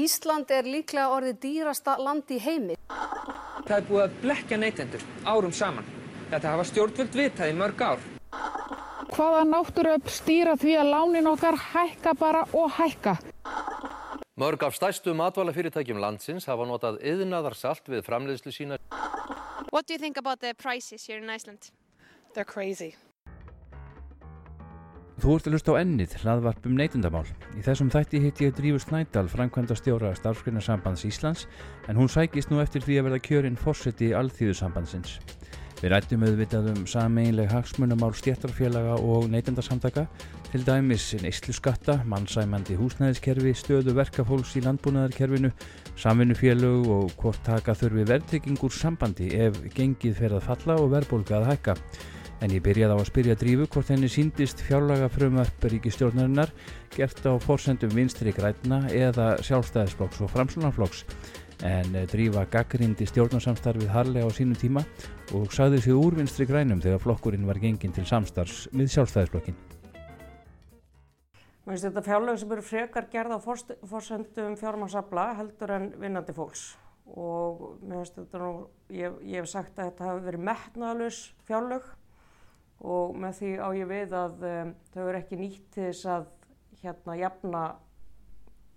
Ísland er líklega orðið dýrasta land í heimi. Það er búið að blekja neytendur árum saman. Þetta hafa stjórnvöld vitað í mörg ár. Hvaða náttúruöfl stýra því að lánin okkar hækka bara og hækka? Mörg af stærstu matvælafyrirtækjum landsins hafa notað yðnaðarsalt við framleiðslu sína. What do you think about the prices here in Iceland? They're crazy. Þú ert að lusta á ennið, hlaðvarp um neytundamál. Í þessum þætti hitt ég Drífur Snædal, framkvæmda stjóra starfsgrunarsambands Íslands, en hún sækist nú eftir því að verða kjörinn fórseti alþýðusambandsins. Við rættum auðvitað um sameinleg hagsmunumál stjættarfélaga og neytendasamtaka, til dæmis neyslu skatta, mannsæmandi húsnæðiskerfi, stöðu verkafólks í landbúnaðarkerfinu, samvinnufélög og hvort taka þurfi verðtryggingur sambandi ef gengið fer að falla og verðbólka að hækka. En ég byrjaði á að spyrja Drífu hvort henni síndist fjárlaga frumvarp ríkistjórnarinnar gert á forsendum vinstri græna eða sjálfstæðisflokks og framslunarflokks. En Drífa gaggrindi stjórnarsamstarfið harlega á sínum tíma og sagði sig úr vinstri grænum þegar flokkurinn var genginn til samstarfs með sjálfstæðisflokkin. Mér finnst þetta fjárlög sem eru frekar gerð á forsendum fjármarsabla heldur en vinnandi fólks og mér finnst þetta nú, ég, ég hef sagt að þetta hafi verið metnaðalus fjárlög og með því á ég við að um, þau eru ekki nýtt til þess að hérna jafna,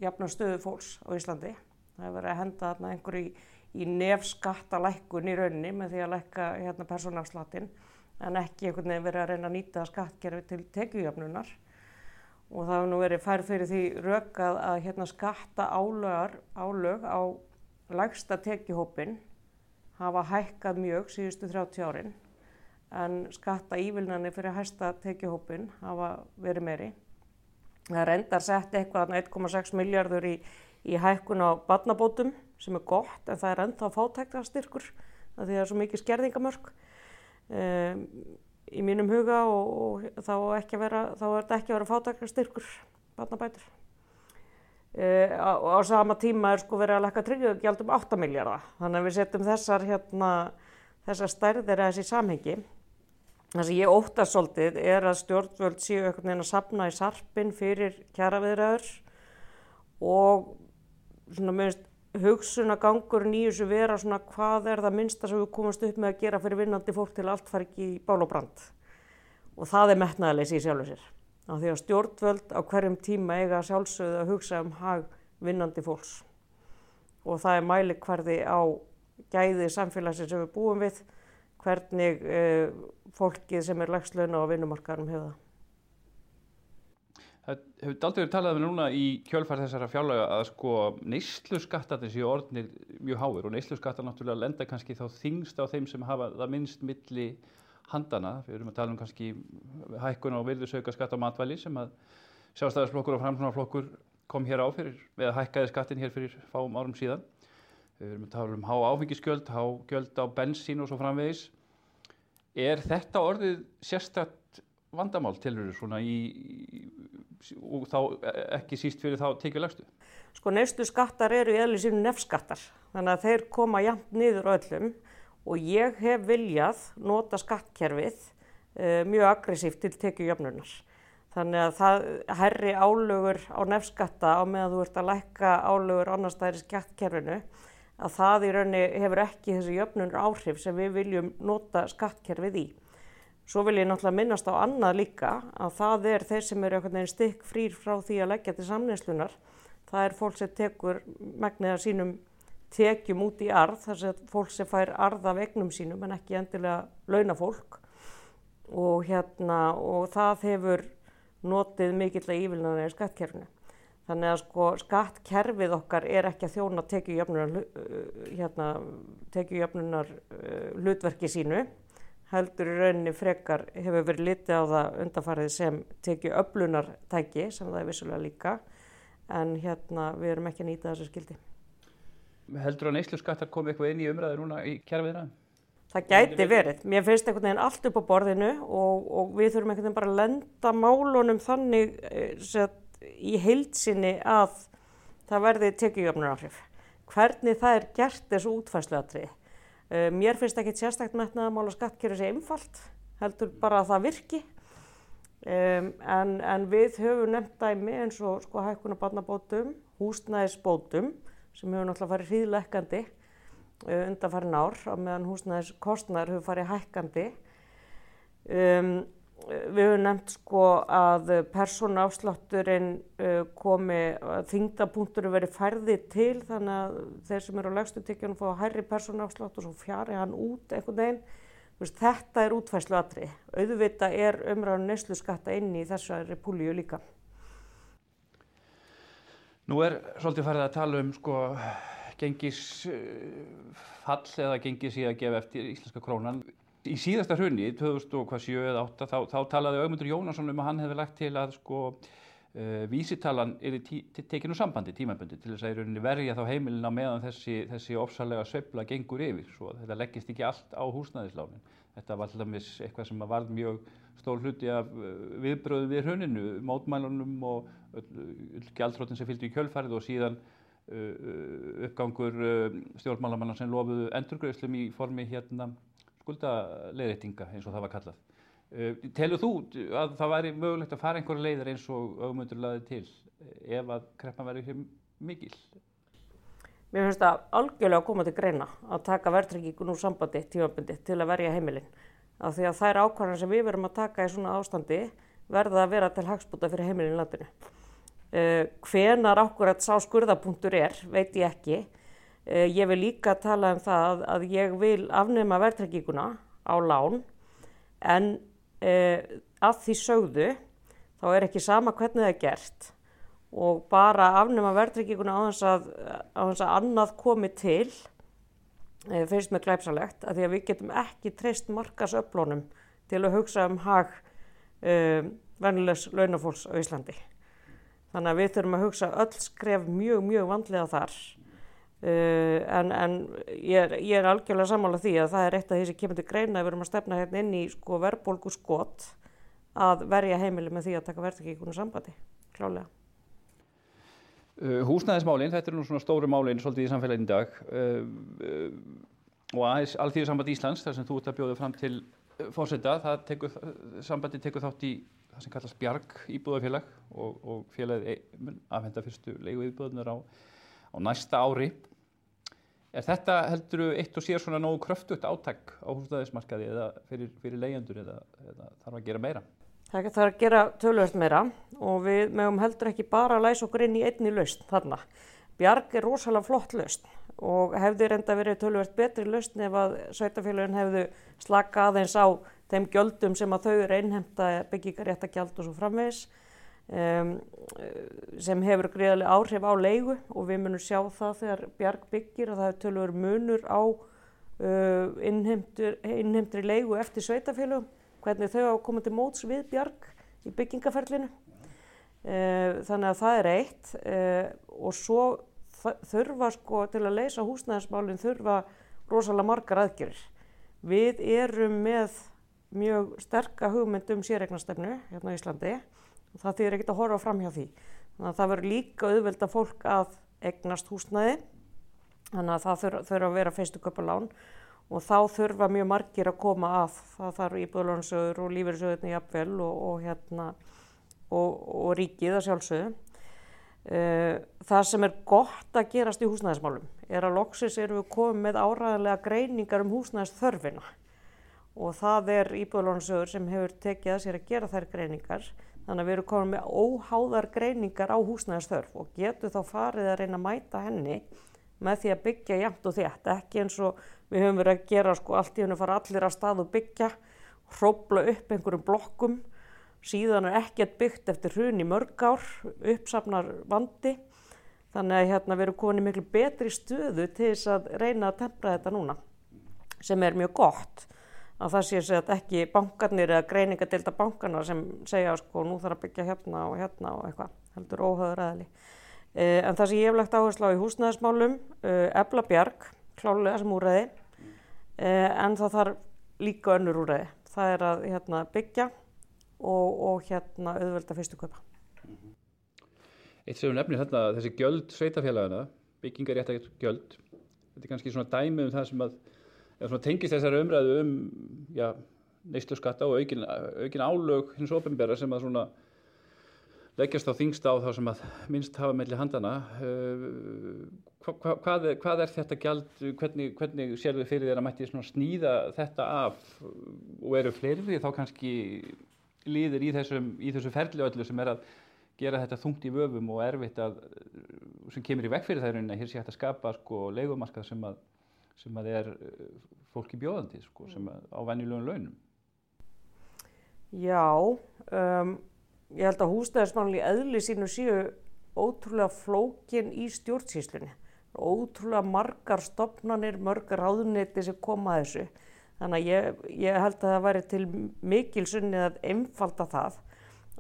jafna stöðu fólks á Íslandi. Það er verið að henda þarna einhverju í, í nefskattalækkun í rauninni með því að lækka hérna persónafslatinn en ekki einhvern veginn verið að reyna að nýta skattkerfi til tekjujöfnunar og það hefur nú verið færð fyrir því rökað að hérna skatta álögar, álög á lægsta tekjuhópin hafa hækkað mjög síðustu 30 árin en skatta ívilnani fyrir hæsta tekjuhópin hafa verið meiri. Það er endar sett eitthvað 1,6 miljardur í, í hækkun á badnabótum sem er gott en það er enda á fátæktarstyrkur því það er svo mikið skerðingamörk um, í mínum huga og, og þá, vera, þá er þetta ekki að vera fátæktarstyrkur badnabætur. Uh, á, á sama tíma er sko verið að lekka tryggjögjald um 8 miljardar þannig að við setjum þessar, hérna, þessar stærðir að þessi samhengi Það sem ég óttast svolítið er að stjórnvöld séu einhvern veginn að sapna í sarpin fyrir kjaraviðræður og svona meðist hugsunagangurinn í þessu vera svona hvað er það minnsta sem við komumst upp með að gera fyrir vinnandi fólk til allt fari ekki í bál og brand. Og það er metnaðaleysi í sjálfu sér. Af því að stjórnvöld á hverjum tíma eiga sjálfsögðu að hugsa um hag vinnandi fólks. Og það er mæli hverði á gæði samfélagsins sem við búum við hvernig uh, fólkið sem er lagslauna á vinnumarkarum hefur það. Það hefur aldrei verið talað um núna í kjölfar þessara fjárlega að sko neyslu skattarnir séu orðnir mjög háir og neyslu skattar náttúrulega lenda kannski þá þingst á þeim sem hafa það minnst milli handana. Við erum að tala um kannski hækkun og virðusauka skatt á matvæli sem að sjálfstæðarsflokkur og framsvonarflokkur kom hér á fyrir, eða hækkaði skattin hér fyrir fáum árum síðan. Við erum að tala um há áfengisgjöld, há gjöld á bensín og svo framvegis. Er þetta orðið sérstætt vandamál tilur svona í, í, og þá ekki síst fyrir þá tekið lagstu? Sko nefstu skattar eru í eðli sínum nefnskattar þannig að þeir koma jæmt niður öllum og ég hef viljað nota skattkerfið uh, mjög aggressíft til tekið jöfnunar. Þannig að það herri álögur á nefnskatta á meðan þú ert að lækka álögur annars það er í skattkerfinu að það í raunni hefur ekki þessu jöfnunur áhrif sem við viljum nota skattkerfið í. Svo vil ég náttúrulega minnast á annað líka að það er þeir sem eru einhvern veginn stykk frýr frá því að leggja til samneinslunar. Það er fólk sem tekur megniða sínum tekjum út í arð, þess að fólk sem fær arð af egnum sínum en ekki endilega launafólk og, hérna, og það hefur notið mikill að ívilnaðið í skattkerfinu. Þannig að sko skattkerfið okkar er ekki að þjóna tekjujöfnunar, uh, hérna, uh, hlutverki sínu, heldur í rauninni frekar hefur verið litið á það undanfarið sem tekjuöflunartæki sem það er vissulega líka, en hérna við erum ekki að nýta þessu skildi. Heldur að neyslu skattar komi eitthvað inn í umræðu núna í kjærfiðina? Það gæti verið. Mér finnst einhvern veginn allt upp á borðinu og, og við þurfum einhvern veginn bara að lenda málunum þannig eh, sem í heilsinni að það verði tekjujöfnur áhrif. Hvernig það er gert þessu útfærsluatri? Uh, mér finnst ekki sérstaklega metnað að mála skattkjöru sé einfalt, heldur bara að það virki. En, en við höfum nefnt dæmi eins og sko hækkuna barnabótum, húsnæðisbótum sem hefur náttúrulega farið hríðlekkandi uh, undanfærin ár á meðan húsnæðiskostnar hefur farið hækkandi. Um, við höfum nefnt sko að persónuafslátturinn uh, komi, þingdapunkturinn verið færði til þannig að þeir sem eru á legstu tekjunum fá hærri persónuafslátt og svo fjari hann út einhvern veginn. Þetta er útfæslu aðri. Auðvita er umræðan neyslu skatta inn í þessari púlíu líka. Nú er svolítið farið að tala um sko gengis fall eða gengis í að gefa eftir íslenska krónan. Í síðasta hrunni, 2007 eða 2008, þá, þá talaði Augmundur Jónasson um að hann hefði lagt til að sko uh, vísitalan er tekinu sambandi, tímaböndi, til þess að í rauninni verja þá heimilina meðan þessi, þessi ofsalega sveifla gengur yfir, svo þetta leggist ekki allt á húsnæðislánin. Þetta var alltaf eitthvað sem var mjög stór hluti af viðbröðu við hruninu, mótmælunum og gjaldrótin sem fylgdi í kjölfarið og síðan uh, uppgangur uh, stjórnmálamanna sem lofuðu endurgröðslum í formi hérna skuldaleiðréttinga eins og það var kallað. Uh, telur þú að það væri mögulegt að fara einhverja leiðir eins og augmyndur laði til ef að kreppan verið mikil? Mér finnst það algjörlega að koma til greina að taka verðtryggingun úr sambandi tímabundi til að verja heimilin. Af því að þær ákvarðan sem við verum að taka í svona ástandi verða að vera til hagspúta fyrir heimilin landinu. Uh, hvenar ákvarðat sá skurðapunktur er, veit ég ekki. Uh, ég vil líka tala um það að ég vil afnema verðtrygginguna á lán en uh, að því sögðu þá er ekki sama hvernig það er gert og bara afnema verðtrygginguna á þess að, að annað komi til e, finnst með glæpsalegt að því að við getum ekki treyst markasöflónum til að hugsa um hag e, vennilegs launafólks á Íslandi. Þannig að við þurfum að hugsa öll skref mjög, mjög vandlega þar e, en, en ég, er, ég er algjörlega sammála því að það er eitt af því sem kemur til greina að við erum að stefna hérna inn í sko, verðbólgu skot að verja heimili með því að taka verðtrygginguna sambandi, klálega. Uh, húsnæðismálinn, þetta er nú svona stóru málinn svolítið í samfélagin í dag uh, uh, og aðeins Alþýðisamband Íslands þar sem þú ert að bjóða fram til fórseta, það tekur, sambandi tekur þátt í það sem kallast Bjarg íbúðafélag og, og félagið afhenda fyrstu leigu íbúðunar á, á næsta ári. Er þetta heldur eitt og sér svona nógu kröftugt áttak á húsnæðismarkaði eða fyrir, fyrir leyendur eða, eða þarf að gera meira? Það þarf að gera tölvöld meira og við meðum heldur ekki bara að læsa okkur inn í einni lausn þarna. Bjarg er rosalega flott lausn og hefði reynda verið tölvöld betri lausn ef að sveitafélagin hefðu slaka aðeins á þeim gjöldum sem að þau eru einhemta byggingaréttagjald og svo framvegis um, sem hefur greiðarlega áhrif á leigu og við munum sjá það þegar Bjarg byggir að það hefur tölvöld munur á uh, innhemtri leigu eftir sveitafélagum hvernig þau á að koma til móts við bjarg í byggingaferlinu. Eh, þannig að það er eitt eh, og svo þurfa sko til að leysa húsnæðismálinn þurfa rosalega margar aðgjörir. Við erum með mjög sterka hugmynd um sérregnastefnu hérna í Íslandi og það þýðir ekkert að horfa fram hjá því. Þannig að það verður líka auðvelda fólk að egnast húsnæði. Þannig að það þurfa að vera feistu köpalán og þá þurfa mjög margir að koma að. Það þarf íbúðlónsögur og lífeyrisögurni jafnvel og, og, hérna, og, og ríkið að sjálfsögðu. Uh, það sem er gott að gerast í húsnæðismálum er að loksis erum við komið með áræðanlega greiningar um húsnæðisþörfina. Og það er íbúðlónsögur sem hefur tekið að sér að gera þær greiningar þannig að við erum komið með óháðar greiningar á húsnæðisþörf og getur þá farið að reyna að mæta henni með því að byggja jæmt og þétt, ekki eins og Við höfum verið að gera sko allt í hennu fara allir að stað og byggja, hrópla upp einhverjum blokkum, síðan er ekkert byggt eftir hrun í mörg ár, uppsafnar vandi. Þannig að hérna við erum komin í miklu betri stöðu til þess að reyna að tempra þetta núna, sem er mjög gott. Að það sé að ekki bankarnir eða greiningadelta bankana sem segja sko nú þarf að byggja hérna og hérna og eitthvað, heldur óhauður aðli. Eh, en það sem ég hef lagt áherslu á í húsnæðismálum, eh, Ebla Bjarg, klálega sem úræði, Eh, en það þarf líka önnur úræði. Það er að hérna, byggja og, og hérna, auðvelda fyrstu köpa. Eitt sem við nefnum þetta, þessi gjöld sveitafélagana, byggingaréttar gjöld, þetta er kannski svona dæmi um það sem að, tengist þessari umræðu um já, neyslu skatta og aukin, aukin álög hins ofinbera sem að svona leggjast á þingst á þá sem að minnst hafa melli handana. Uh, hva, hva, hvað, er, hvað er þetta gjald, hvernig, hvernig sér þau fyrir þér að mætti snýða þetta af og eru fleiri þá kannski líður í þessum, í þessu ferli öllu sem er að gera þetta þungt í vöfum og erfitt að, sem kemur í vekk fyrir það rauninni að hér sé hægt að skapa sko leikumarkað sem að, sem að er fólki bjóðandi sko sem að, á venjulegum launum. Já, um, ég held að húsnæðismannli eðli sínu séu ótrúlega flókin í stjórnsýslunni. Ótrúlega margar stopnanir, mörgar ráðuneti sem koma að þessu. Þannig að ég, ég held að það væri til mikil sunni að einfalda það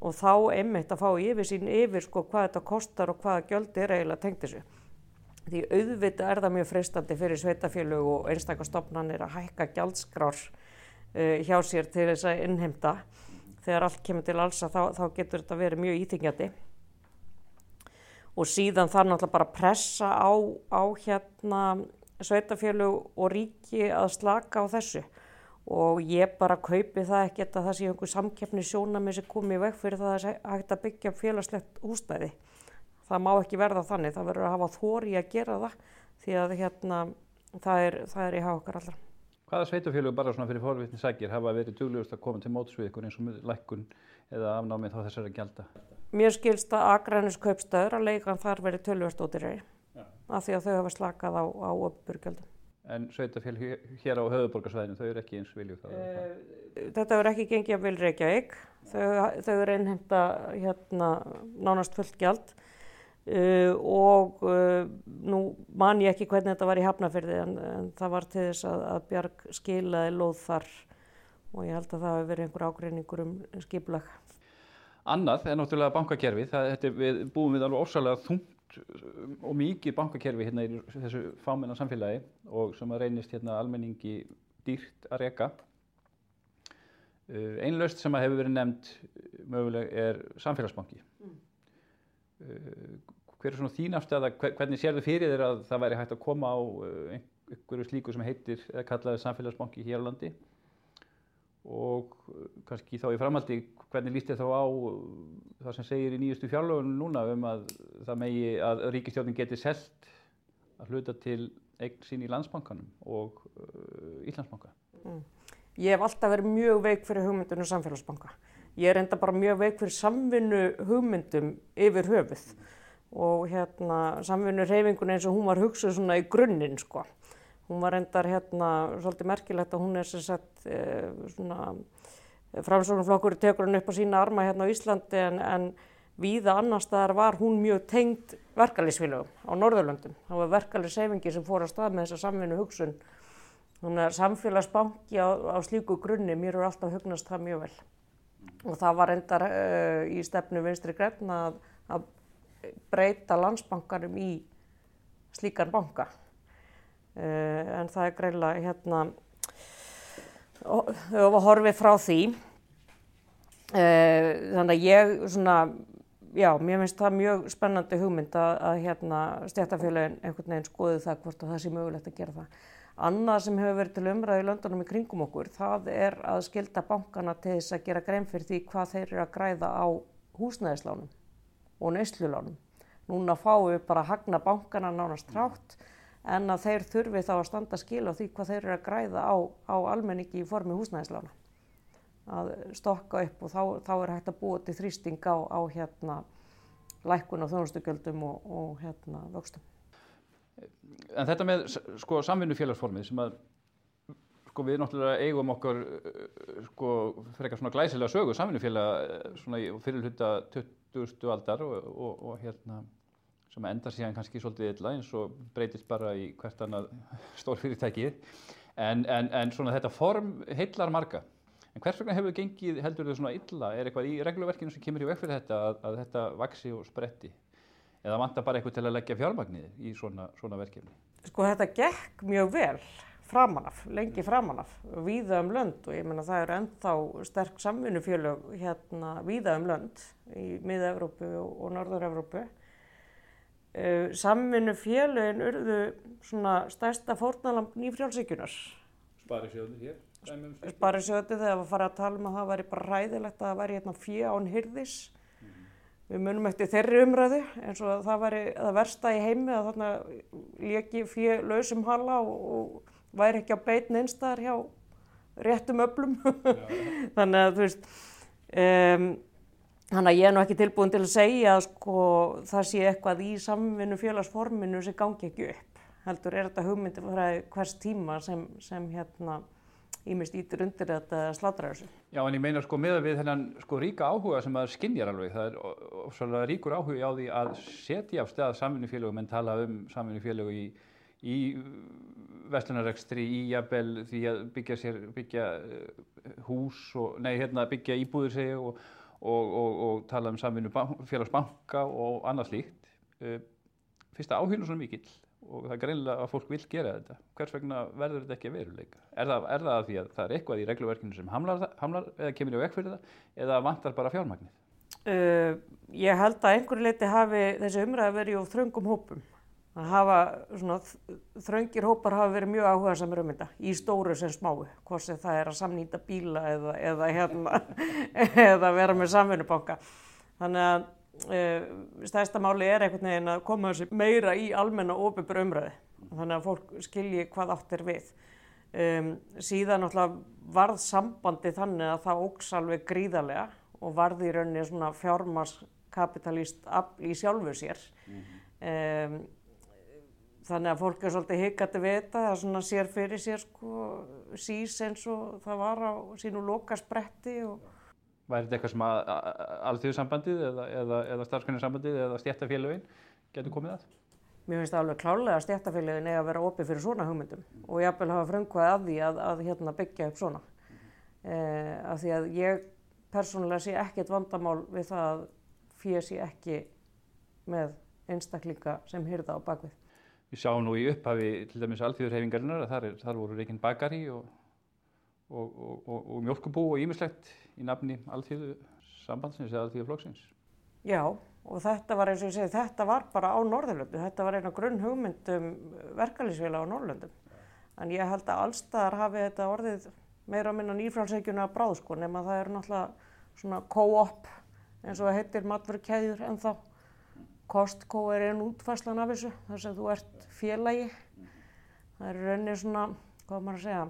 og þá einmitt að fá yfir sín yfir sko hvað þetta kostar og hvaða gjöld er eiginlega tengt þessu. Því auðvitað er það mjög freistandi fyrir sveitafélög og einstakar stopnanir að hækka gjaldskrár uh, hjá sér til þess að innheimta. Þegar allt kemur til alls að þá, þá getur þetta verið mjög íþingjandi og síðan þarf náttúrulega bara að pressa á, á hérna sveitafélög og ríki að slaka á þessu. Og ég bara kaupi það ekkert að það sé einhver samkeppni sjónami sem komi veg fyrir það að það hægt að byggja félagslegt húsnæði. Það má ekki verða þannig, það verður að hafa þóri að gera það því að hérna, það, er, það er í hafa okkar allra. Hvaða sveitafélög bara svona fyrir forvitni sækir hafa verið duglegust að koma til mótsvið ykkur eins og lækkun eða afnámið þá þessari gælda? Mér skilst að Akranis kaupstöður að leikan þar verið tölvörst ódýrari af því að þau hafa slakað á, á uppburgjöldum. En sveitafélag hér á höfuborgarsvæðinu, þau eru ekki eins vilju það? Uh, þetta verður ekki gengið að vil Reykjavík. Þau, þau eru einhenda hérna, nánast fullt gjald uh, og uh, nú man ég ekki hvernig þetta var í hafnafyrði en, en það var til þess að, að Bjarg skilaði lóð þar og ég held að það hefur verið einhver ágreiningur um skiplag. Annað er náttúrulega bankakerfið. Það, þetta, við búum við alveg ósalega þungt og mikið bankakerfi hérna í þessu fámenna samfélagi og sem að reynist hérna almenningi dýrt að reyka. Uh, Einlaust sem að hefur verið nefnd möguleg er samfélagsbanki. Hver er svona þín afstæða, hvernig sér þau fyrir þér að það væri hægt að koma á uh, einhverju slíku sem heitir eða kallaði samfélagsbanki hér á landi og kannski þá í framhaldi hvernig líst þið þá á það sem segir í nýjustu fjárlögunum núna um að það megi að ríkistjóðin geti selt að hluta til eign sín í landsbankanum og Íslandsbanka? Mm. Ég hef alltaf verið mjög veik fyrir hugmyndunum samfélagsbanka. Ég er enda bara mjög veik fyrir samvinnu hugmyndum yfir höfuð og hérna samvinnu reyfingun eins og hún var hugsuð svona í grunninn sko. Hún var endar hérna svolítið merkilegt að hún er sem sagt eh, svona framsóknarflokkur tekur hann upp á sína arma hérna á Íslandi en, en víða annar staðar var hún mjög tengd verkalýsfélögum á Norðurlöndum. Það var verkalýssefingi sem fór á stað með þessa samvinnu hugsun. Þannig að samfélagsbanki á, á slíku grunni, mér er alltaf hugnast það mjög vel. Og það var endar uh, í stefnu vinstri græna að, að breyta landsbankarum í slíkan banka. Uh, en það er greinlega hérna hafa horfið frá því uh, þannig að ég svona já, mér finnst það mjög spennandi hugmynd að, að hérna stjættafélagin einhvern veginn skoðu það hvort það sé mögulegt að gera það Annað sem hefur verið til umræði í löndunum í kringum okkur, það er að skilda bankana til þess að gera grein fyrir því hvað þeir eru að græða á húsnæðislánum og neyslulánum. Núna fáum við bara að hagna bankana nánast trátt en að þeir þurfi þá að standa skil á því hvað þeir eru að græða á, á almenningi í formi húsnæðislána. Að stokka upp og þá, þá er hægt að búa til þrýsting á, á hérna lækkun og þjónustugjöldum og, og hérna vöxtum. En þetta með sko samvinnufélagsformið sem að sko við náttúrulega eigum okkar sko frekar svona glæsilega sögu samvinnufélag svona í fyrirluta 20. aldar og, og, og hérna sem endar síðan kannski svolítið illa eins og breytist bara í hvert annað stór fyrirtæki en, en, en svona þetta form heillar marga. En hvers vegna hefur gengið heldur þau svona illa? Er eitthvað í regluverkinu sem kemur í vekk fyrir þetta að, að þetta vaksi og spretti eða vantar bara eitthvað til að leggja fjármagnið í svona, svona verkefni Sko þetta gekk mjög vel framanaf, lengi framanaf víða um lönd og ég menna það eru ennþá sterk samvinnufjölug hérna víða um lönd í miða-Evrópu og Norður-Evrópu Uh, samvinnu félögin urðu svona stærsta fórnalamb nýfrjálfsíkunar. Sparisjóðunir hér? sparisjóti þegar við farið að tala um að það væri bara ræðilegt að það væri hérna fjö án hyrðis. Við munum eftir þeirri umræðu eins og það væri það versta í heimi að þarna leki fjö lausum hala og, og væri ekki á beitn einstæðar hjá réttum öflum. Þannig að þú veist, um, þannig að ég er nú ekki tilbúin til að segja að sko það sé eitthvað í samvinnu félagsforminu sem gangi ekki upp. Heldur er þetta hugmyndi hvers tíma sem, sem hérna ímist ítir undir þetta slátra þessu. Já, en ég meina sko með við þennan sko ríka áhuga sem maður skinnjar alveg, það er ofsalega ríkur áhuga á því að setja á stað samvinnufélögum en tala um samvinnufélögu í, í vestlunarekstri, í jafnvel því að byggja sér, byggja eh, hús og, nei, hérna byggja íbúður segja og, og, og tala um samvinnu félagsbanka og annað slíkt. Eh, fyrsta áhuginu svona mikill og það er greinlega að fólk vil gera þetta. Hvers vegna verður þetta ekki að veruleika? Er það, er það að því að það er eitthvað í regluverkinu sem hamlar, hamlar eða kemur í vekk fyrir það eða vantar bara fjármagnir? Uh, ég held að einhverju leiti hafi þessi umræði verið á þröngum hópum. Hafa, svona, þröngir hópar hafa verið mjög áhuga samir um þetta, í stóru sem smáu, hvort sem það er að samnýta bíla eða, eða, hérna, eða vera með samfunnubanka. Þannig að stærsta máli er einhvern veginn að koma þessi meira í almenna ofibur umræði þannig að fólk skilji hvað átt er við um, síðan varð sambandi þannig að það ógs alveg gríðarlega og varði í rauninni svona fjármarskapitalist í sjálfu sér mm -hmm. um, þannig að fólk er svolítið hikandi við þetta það svona sér fyrir sér sko sís eins og það var á sínu lokaspretti og Væri þetta eitthvað sem að alþjóðsambandið eða, eða, eða starfsgrunarsambandið eða stjættafélagin getur komið að? Mér finnst það alveg klálega að stjættafélagin er að vera opið fyrir svona hugmyndum og ég vil hafa frumkvæði að því að, að hérna, byggja upp svona. Eh, af því að ég persónulega sé ekkert vandamál við það að fyrir sé ekki með einstaklinga sem hyrða á bakvið. Við sjáum nú í upphafi til dæmis alþjóðurhefingarinnar að þar, er, þar voru reyginn bakari og og, og, og mjölkubú og ímislegt í nafni allþjóðu sambandsins eða allþjóðu flokksins. Já og þetta var eins og ég segi þetta var bara á Norðurlöndu, þetta var eina grunn hugmyndum verkalýsfélag á Norðurlöndum. En ég held að allstaðar hafi þetta orðið meira að minna nýfrálsveikjuna að bráð sko nema það er náttúrulega svona co-op eins og heitir matverkæður en þá Costco er einn útfæslan af þessu þar sem þú ert félagi. Það er rauninni svona, hvað maður að segja,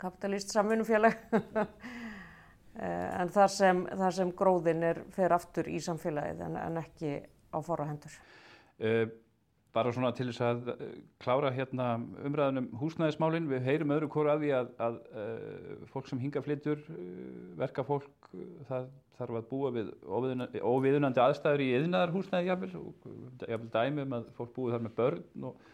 kapitalist samvinnufélag en þar sem, þar sem gróðin er, fer aftur í samfélagið en, en ekki á forrahendur. Uh, bara svona til þess að uh, klára hérna umræðunum húsnæðismálinn, við heyrum öðru kóru að því að, að uh, fólk sem hinga flyttur, verka fólk, það þarf að búa við óviðunandi aðstæður í yðnaðar húsnæði jáfnvel og jáfnvel dæmum að fólk búið þar með börn og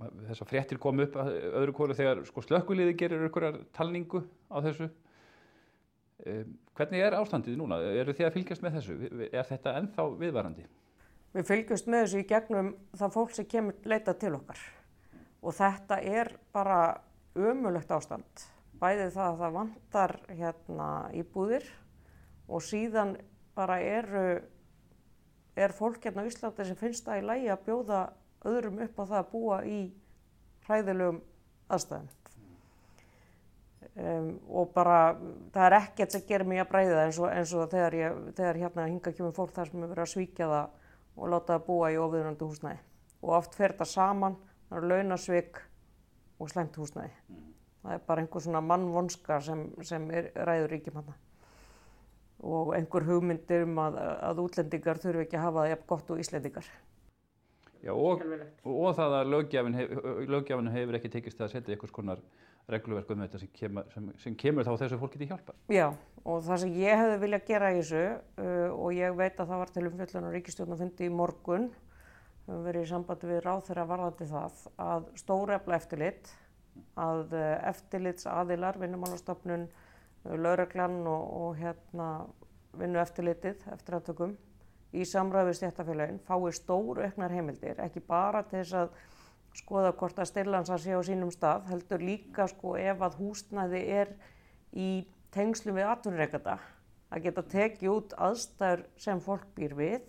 þess að fréttir kom upp öðru kóru þegar sko, slökkuliði gerir einhverjar talningu á þessu um, hvernig er ástandið núna? eru þið að fylgjast með þessu? er þetta ennþá viðvarandi? Við fylgjast með þessu í gegnum það fólk sem kemur leita til okkar og þetta er bara ömulegt ástand bæðið það að það vantar hérna íbúðir og síðan bara eru er fólk hérna á Íslandi sem finnst það í lægi að bjóða öðrum upp á það að búa í hræðilegum aðstæðum. Um, og bara það er ekkert sem gerir mig að breyða eins og, eins og þegar, ég, þegar hérna hinga kemur fólk þar sem er verið að svíkja það og láta það búa í ofiðröndu húsnæði. Og oft fer það saman, það eru launasvík og slemt húsnæði. Það er bara einhver svona mannvonska sem, sem er, ræður ríkjum hann. Og einhver hugmyndir um að, að útlendingar þurfi ekki að hafa það jafn gott og íslendingar. Já, og, og það að lögjafin, hef, hefur ekki tekist að setja einhvers konar regluverk um þetta sem kemur, sem, sem kemur þá þessu fólki til hjálpa. Já, og það sem ég hefði viljað gera í þessu uh, og ég veit að það var til umfjöldun og ríkistjórnafundi í morgun, við höfum verið í sambandi við ráð þeirra varðandi það, að stórefla eftirlit, að uh, eftirlits aðilar, vinnumálastofnun, uh, lauraglann og, og hérna, vinnu eftirlitið eftir aðtökum í samræðu stjættafélagin fái stóru auknar heimildir, ekki bara til þess að skoða hvort að stillansa sé á sínum stað, heldur líka sko ef að húsnæði er í tengslum við atvinnureikata að geta tekið út aðstæður sem fólk býr við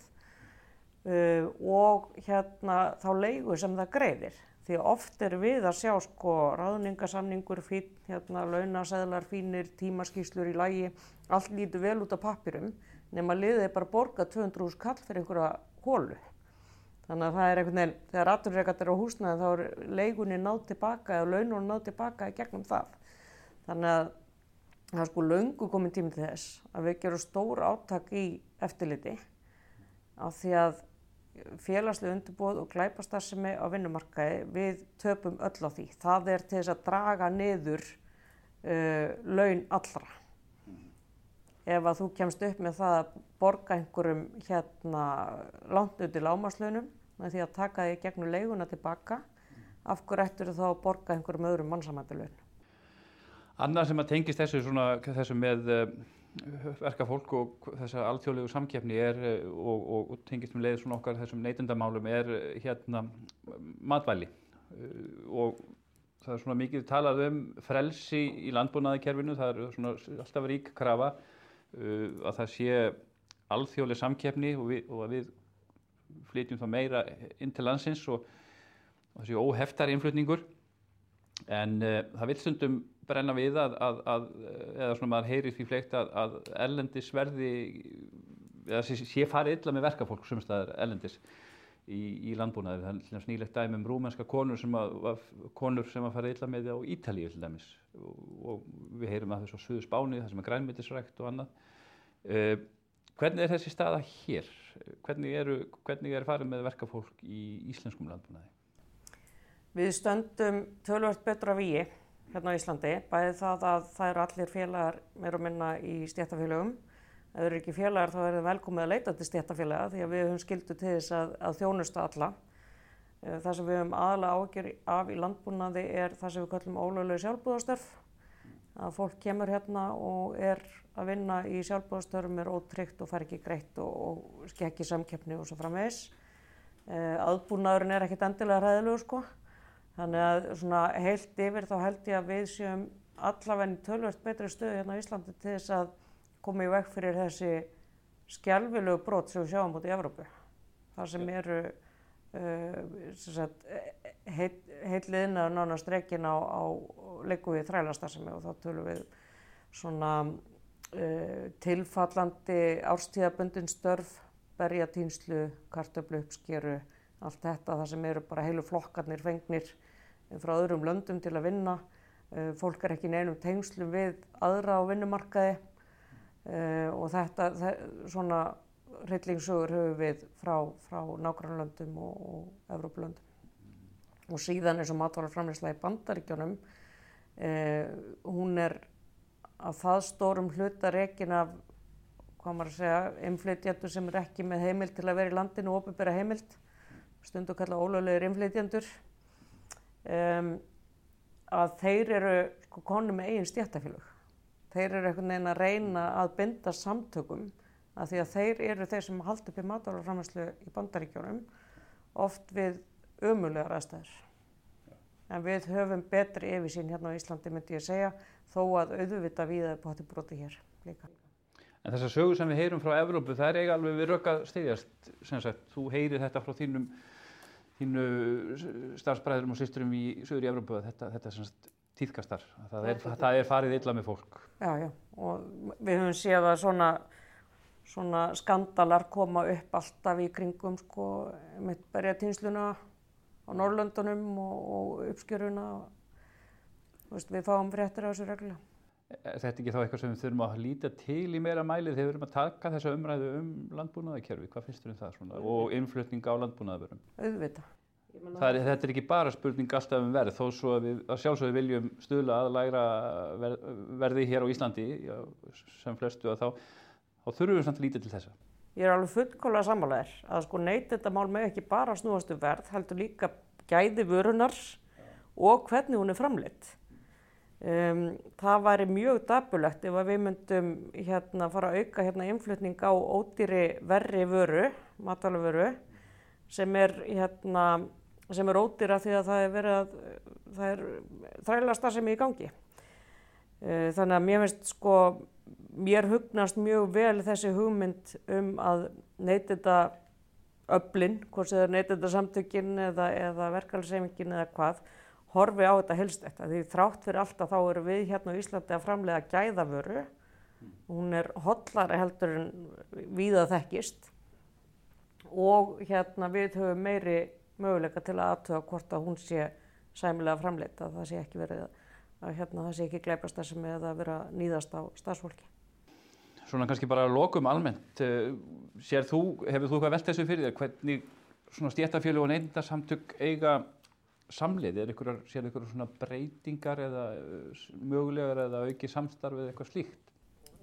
uh, og hérna þá leigu sem það greiðir. því oft er við að sjá sko ráðningasamningur fín, hérna launaseðlar fínir, tímaskýslur í lægi, allt lítur vel út af pappirum nema liðið er bara borga 200 kall fyrir einhverja hólu. Þannig að það er einhvern veginn, þegar aturreikat er á húsnaði þá er leigunni nátt tilbaka eða laununni nátt tilbaka í gegnum það. Þannig að það er sko laungu komin tími til þess að við gerum stór áttak í eftirliti af því að félagslega undirbúð og glæpastarsemi á vinnumarkaði við töpum öll á því. Það er til þess að draga niður uh, laun allra. Ef að þú kemst upp með það að borga einhverjum hérna langt út í lámaslaunum með því að taka því gegnum leiguna tilbaka, af hverju ættur þá að borga einhverjum öðrum mannsamættilaun? Annað sem að tengist þessu, svona, þessu með uh, verkafólk og þessar alþjóðlegu samkeppni er og, og, og tengist með leið svona okkar þessum neytendamálum er uh, hérna matvæli og það er svona mikið talað um frelsi í landbúnaðikerfinu, það er svona alltaf rík krafa að það sé alþjóðleg samkeppni og, við, og að við flytjum þá meira inn til landsins og, og sé óheftar innflutningur. En uh, það vil stundum brenna við að, að, að eða svona maður heyrir því fleikt að, að ellendis verði eða sé, sé farið illa með verkafólk sumstaðar ellendis í, í landbúnaði. Það er snýlegt dæmi um rúmenska konur sem að, að fara illa með það á Ítalíu til dæmis og, og við heyrum að þessu á Suðu Spáni það sem er grænmyndisrækt og annað. Uh, hvernig er þessi staða hér? Hvernig, eru, hvernig er farið með verkafólk í íslenskum landbúnaði? Við stöndum tölvört betra víi hérna á Íslandi, bæði það að það eru allir félagar meira og minna í stjættafélagum. Ef þau eru ekki félagar þá er það velkomið að leita til stjættafélaga því að við höfum skildu til þess að, að þjónusta alla. Eh, það sem við höfum aðalega ágjör af í landbúnaði er það sem við kallum ólöglega sjálfbúðastörf. Að fólk kemur hérna og er að vinna í sjálfbúðastörfum er ótryggt og fær ekki greitt og, og skekki samkeppni og svo framvegs. Eh, aðbúnaðurinn er ekkit endilega ræðilegur sko. Þannig að svona heilt yfir þá held ég að við séum allavegni tölvört betri stöðu hérna á Íslandi til þess að koma í vekk fyrir þessi skjálfilegu brot sem við sjáum út í Evrópu. Það sem eru uh, heitliðna heil nána strekkin á, á leiku við þrælastasemi og þá tölum við svona uh, tilfallandi árstíðabundin störf, berjatýnslu, kartöflu uppskeru, allt þetta það sem eru bara heilu flokkarnir fengnir frá öðrum löndum til að vinna. Eh, fólk er ekki neinum tengslu við aðra á vinnumarkaði eh, og þetta, svona hryllingsögur höfum við frá, frá nágrannlöndum og, og Evróplöndum. Og síðan eins og matvaraframleysla í bandaríkjónum, eh, hún er að það stórum hluta reygin af, hvað maður að segja, inflytjandur sem er ekki með heimild til að vera í landinu og opibera heimild, stundu kalla ólöglegir inflytjandur um, að þeir eru sko konu með eigin stjættafélög. Þeir eru einhvern veginn að reyna að binda samtökum að því að þeir eru þeir sem haldi upp í matálarframherslu í bandaríkjónum oft við ömulegar aðstæður. En við höfum betri yfirsýn hérna á Íslandi myndi ég segja þó að auðvita við að bóti broti hér líka. En þessar sögur sem við heyrum frá Evrópu, það er eiga alveg við röka stiðjast, sem sagt, þú heyrir þetta frá þínum þínu starfsbræðurum og sýsturum í söður í Evrópu að þetta, þetta er svona tíðkastar, það það er farið illa með fólk. Já, já, og við höfum séð að svona, svona skandalar koma upp alltaf í kringum sko, mitt berjatínsluna á Norrlöndunum og, og uppskjöruna veist, við fáum fréttir á þessu regla. Er þetta ekki þá eitthvað sem við þurfum að líta til í meira mæli þegar við þurfum að taka þessa umræðu um landbúnaðarkerfi? Hvað finnst þér um það svona? Og innflutning á landbúnaðarvörum? Auðvita. Er, þetta er ekki bara spurning alltaf um verð, þó svo að við að sjálfsögðu viljum stuðla að lægra verð, verði hér á Íslandi, já, sem flestu að þá, þá þurfum við samt að líta til þessa. Ég er alveg fullkólega sammálaðir að sko neytendamál með ekki bara snúastu um verð, heldur líka gæði vörunar og hvernig hún er framleitt. Um, það væri mjög dabulegt ef við myndum hérna fara að auka hérna innflutning á ódýri verri vöru, matalvöru, sem er hérna, sem er ódýra því að það er verið að, það er þrælasta sem er í gangi. Uh, þannig að mér finnst sko, mér hugnast mjög vel þessi hugmynd um að neytita öflin, hvort sem það er neytendasamtökin eða, eða verkefælsefingin eða hvað, horfi á þetta helst þetta. Því þrátt fyrir alltaf þá eru við hérna á Íslandi að framlega gæðavöru. Hún er hollari heldur en víða þekkist og hérna við höfum meiri möguleika til að aðtöða hvort að hún sé sæmilega framleita. Það sé ekki verið að hérna, það sé ekki gleipast þessum eða að vera nýðast á stafsfólki. Svona kannski bara lokum almennt, eh, sér þú, hefur þú eitthvað velt þessu fyrir þér, hvernig svona stjættafjölu og neindarsamtök eiga samlið, er ykkur, sér ykkur svona breytingar eða eh, mögulegar eða auki samstarf eða eitthvað slíkt?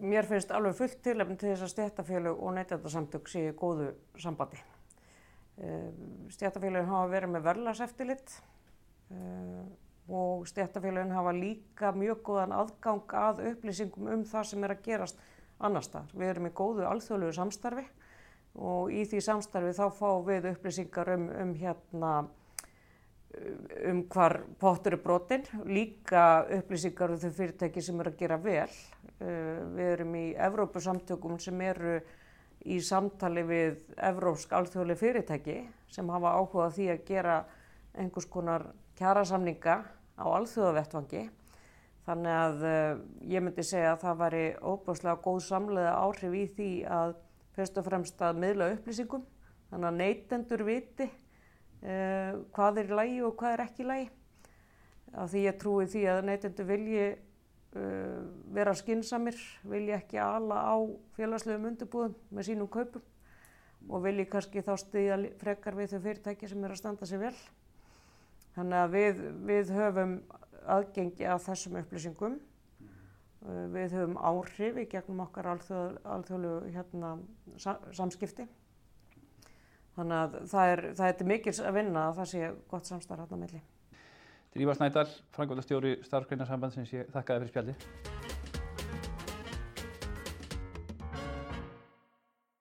Mér finnst alveg fullt tilefni til þess að stjættafjölu og neindarsamtök séu góðu sambandi. Stjættafjölun hafa verið með verðlagseftirlitt og stjættafjölun hafa líka mjög góðan aðgang að upplýsingum um það sem er að gerast annar staðar. Við erum í góðu alþjóðlegu samstarfi og í því samstarfi þá fáum við upplýsingar um, um hérna um hvar pottur er brotinn, líka upplýsingar um þau fyrirtæki sem eru að gera vel. Við erum í Evrópusamtökum sem eru í samtali við evrópsk alþjóðlega fyrirtæki sem hafa áhugað því að gera einhvers konar kjærasamninga á alþjóðavettvangi. Þannig að uh, ég myndi segja að það væri óbúslega góð samlega áhrif í því að fyrst og fremst að miðla upplýsingum. Þannig að neytendur viti uh, hvað er í lægi og hvað er ekki í lægi. Af því ég trúi því að neytendur vilji uh, vera skinsamir, vilji ekki ala á félagslegum undirbúðum með sínum kaupum og vilji kannski þá stiðja frekar við þau fyrirtæki sem er að standa sig vel. Þannig að við, við höfum aðgengi að þessum upplýsingum. Uh, við höfum áhrif í gegnum okkar alþjóð, alþjóðlu hérna, samskipti. Þannig að það er, það er mikils að vinna að það sé gott samstarf hérna á milli. Drífa Snædal, frangvöldastjóri starfsgreinarsambandsins, ég þakka þið fyrir spjaldi.